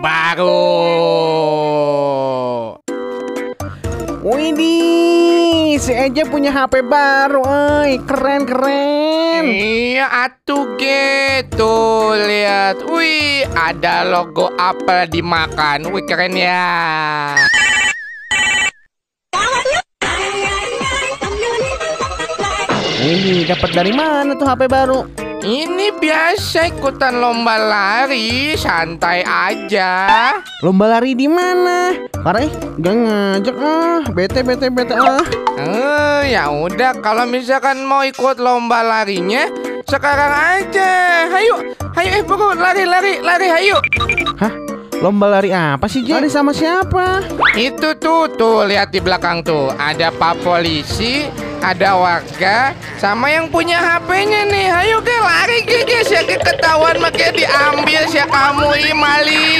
Baru. Widih, si Eja punya HP baru, ay, keren keren. Iya atuh gitu lihat. Wih, ada logo apel dimakan. Wih keren ya. Widih, dapat dari mana tuh HP baru? Ini biasa ikutan lomba lari, santai aja. Lomba lari di mana? Pare, gak ngajak ah, bete bete bete ah. Eh, ya udah kalau misalkan mau ikut lomba larinya sekarang aja. Hayu, hayu eh buru lari lari lari hayu. Hah? Lomba lari apa sih, Ji? Lari sama siapa? Itu tuh tuh lihat di belakang tuh ada pak polisi, ada warga, sama yang punya HP-nya nih. Hayu ke ketahuan makanya diambil sih kamu ini maling